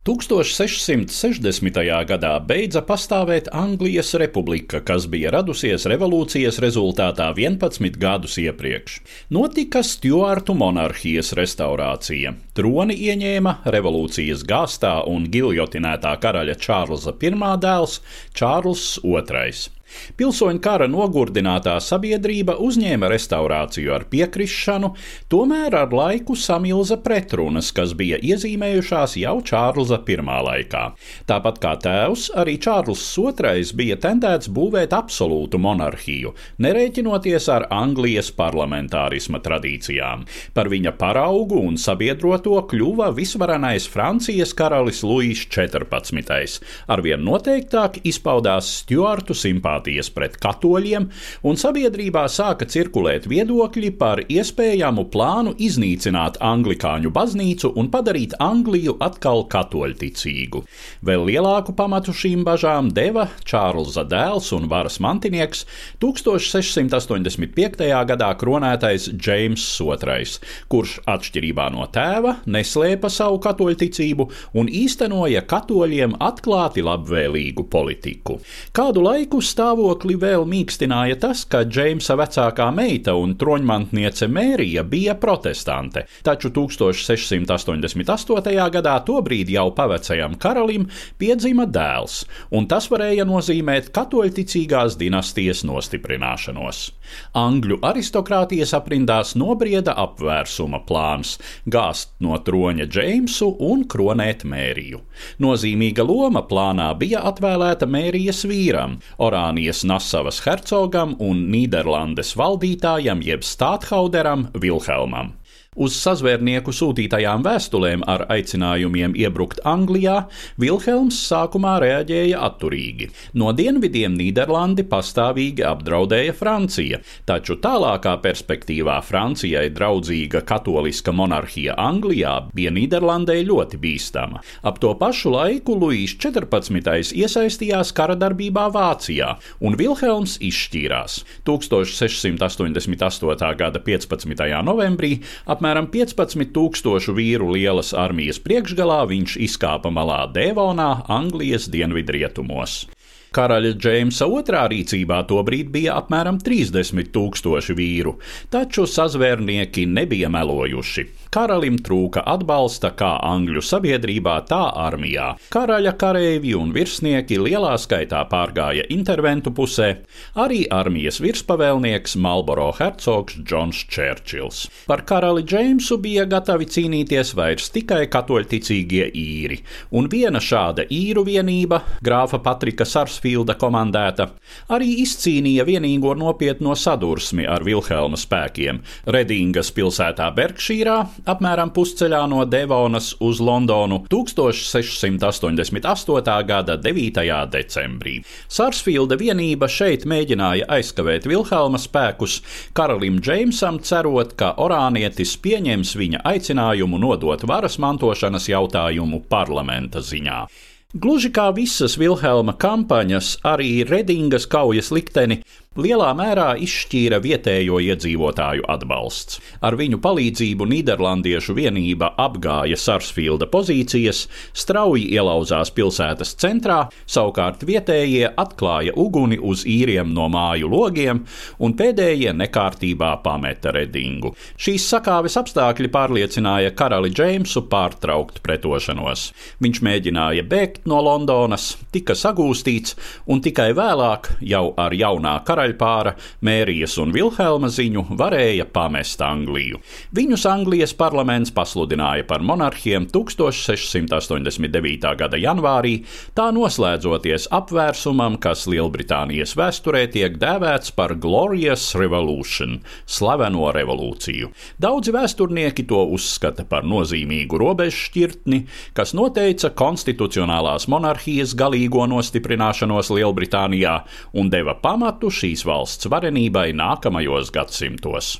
1660. gadā beidza pastāvēt Anglijas republika, kas bija radusies revolūcijas rezultātā 11 gadus iepriekš. Notika Stjuārtu monarhijas restaurācija. Troni ieņēma revolūcijas gāstā un giljotinētā karaļa Čārlza I dēls Čārls II. Pilsoņu kara nogurdinātā sabiedrība uzņēma restaurāciju ar piekrišanu, tomēr ar laiku samilza pretrunas, kas bija iezīmējušās jau Čārlza I laikā. Tāpat kā tēvs, arī Čārls II bija tendēts būvēt absolūtu monarhiju, nerēķinoties ar Anglijas parlamentārisma tradīcijām. Par viņa paraugu un sabiedroto kļuva visvarenais Francijas karalis Luīss XIV. Arvien noteiktāk izpaudās Stjuartu simpātiju simpātijas pret katoļiem, un sabiedrībā sāka cirkulēt viedokļi par iespējamu plānu iznīcināt anglikāņu baznīcu un padarīt Angliju atkal katoļticīgu. Vēl lielāku pamatu šīm bažām deva Čārlza dēls un varas mantinieks 1685. gadā kronētais Džeims II, kurš atšķirībā no tēva neslēpa savu katoļticību un īstenoja katoļiem atklāti labvēlīgu politiku. Kādu laiku stāv stāvokli vēl mīkstināja tas, ka Džeimsa vecākā meita un troņmantniece Mērija bija protestante, taču 1688. gadā tobrīd jau pavecajam karalim piedzima dēls, un tas varēja nozīmēt katoļticīgās dinastijas nostiprināšanos. Angļu aristokrātijas aprindās nobrieda apvērsuma plāns - gāzt no troņa Džeimsu un kronēt Mēriju. Nozīmīga loma plānā bija atvēlēta Mērijas vīram, Orāni Dānijas Nasavas hercogam un Nīderlandes valdītājam jeb stāthauderam Vilhelmam. Uz sazvērnieku sūtītajām vēstulēm ar aicinājumiem iebrukt Anglijā Vilhelms sākumā reaģēja atturīgi. No dienvidiem Nīderlandi pastāvīgi apdraudēja Francija, taču tālākā perspektīvā Francijai draudzīga katoliska monarhija Anglijā bija Nīderlandē ļoti bīstama. Ap to pašu laiku Luīs XIV iesaistījās kara darbībā Vācijā, un Vilhelms izšķīrās. 1688. gada 15. novembrī apmēram 15 tūkstošu vīru lielas armijas priekšgalā viņš izkāpa malā Devonā, Anglijas dienvidrietumos. Karaļa Džeimsa otrā rīcībā tobrīd bija apmēram 30 tūkstoši vīru, taču sazvērnieki nebija melojuši. Karalim trūka atbalsta kā Angļu sabiedrībā, tā armijā. Karaļa kareivji un virsnieki lielā skaitā pārgāja interventu pusē, arī armijas virspavēlnieks Malboro hercogs Džons Čērčils. Par karali Džeimsu bija gatavi cīnīties vairs tikai katoļticīgie īri, un viena šāda īru vienība, grāfa Patrika Sars Mansfīlda komandēta, arī izcīnīja vienīgo nopietno sadursmi ar Vilhelma spēkiem Redingas pilsētā Berkšīrā, apmēram pusceļā no Devonas uz Londonu 1688. gada 9. decembrī. Sarsfīlda vienība šeit mēģināja aizkavēt Vilhelma spēkus, karalim Džeimsam cerot, ka orānietis pieņems viņa aicinājumu nodot varas mantošanas jautājumu parlamenta ziņā. Gluži kā visas Vilhelma kampaņas, arī Redingas kaujas likteni lielā mērā izšķīra vietējo iedzīvotāju atbalsts. Ar viņu palīdzību Nīderlandiešu vienība apgāja Sarsfielda pozīcijas, strauji ielauzās pilsētas centrā, savukārt vietējie atklāja uguni uz īriem no māju logiem, un pēdējie nekārtībā pameta Redingu. Šīs sakāves apstākļi pārliecināja karali Džeimsu pārtraukt pretošanos. Viņš mēģināja bēgt no Londonas, tika sagūstīts, un tikai vēlāk, jau ar jaunā kara karaļpāra Mērijas un Vilhelma ziņu varēja pamest Angliju. Viņus Anglijas parlaments pasludināja par monarhiem 1689. gada janvārī, tā noslēdzoties apvērsumam, kas Lielbritānijas vēsturē tiek dēvēts par Glorious Revolution - slaveno revolūciju. Daudzi vēsturnieki to uzskata par nozīmīgu robežšķirtni, kas noteica konstitucionālās monarhijas galīgo nostiprināšanos Lielbritānijā un deva pamatu šī šīs valsts varenībai nākamajos gadsimtos.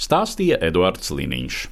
Stāstīja Eduards Liniņš.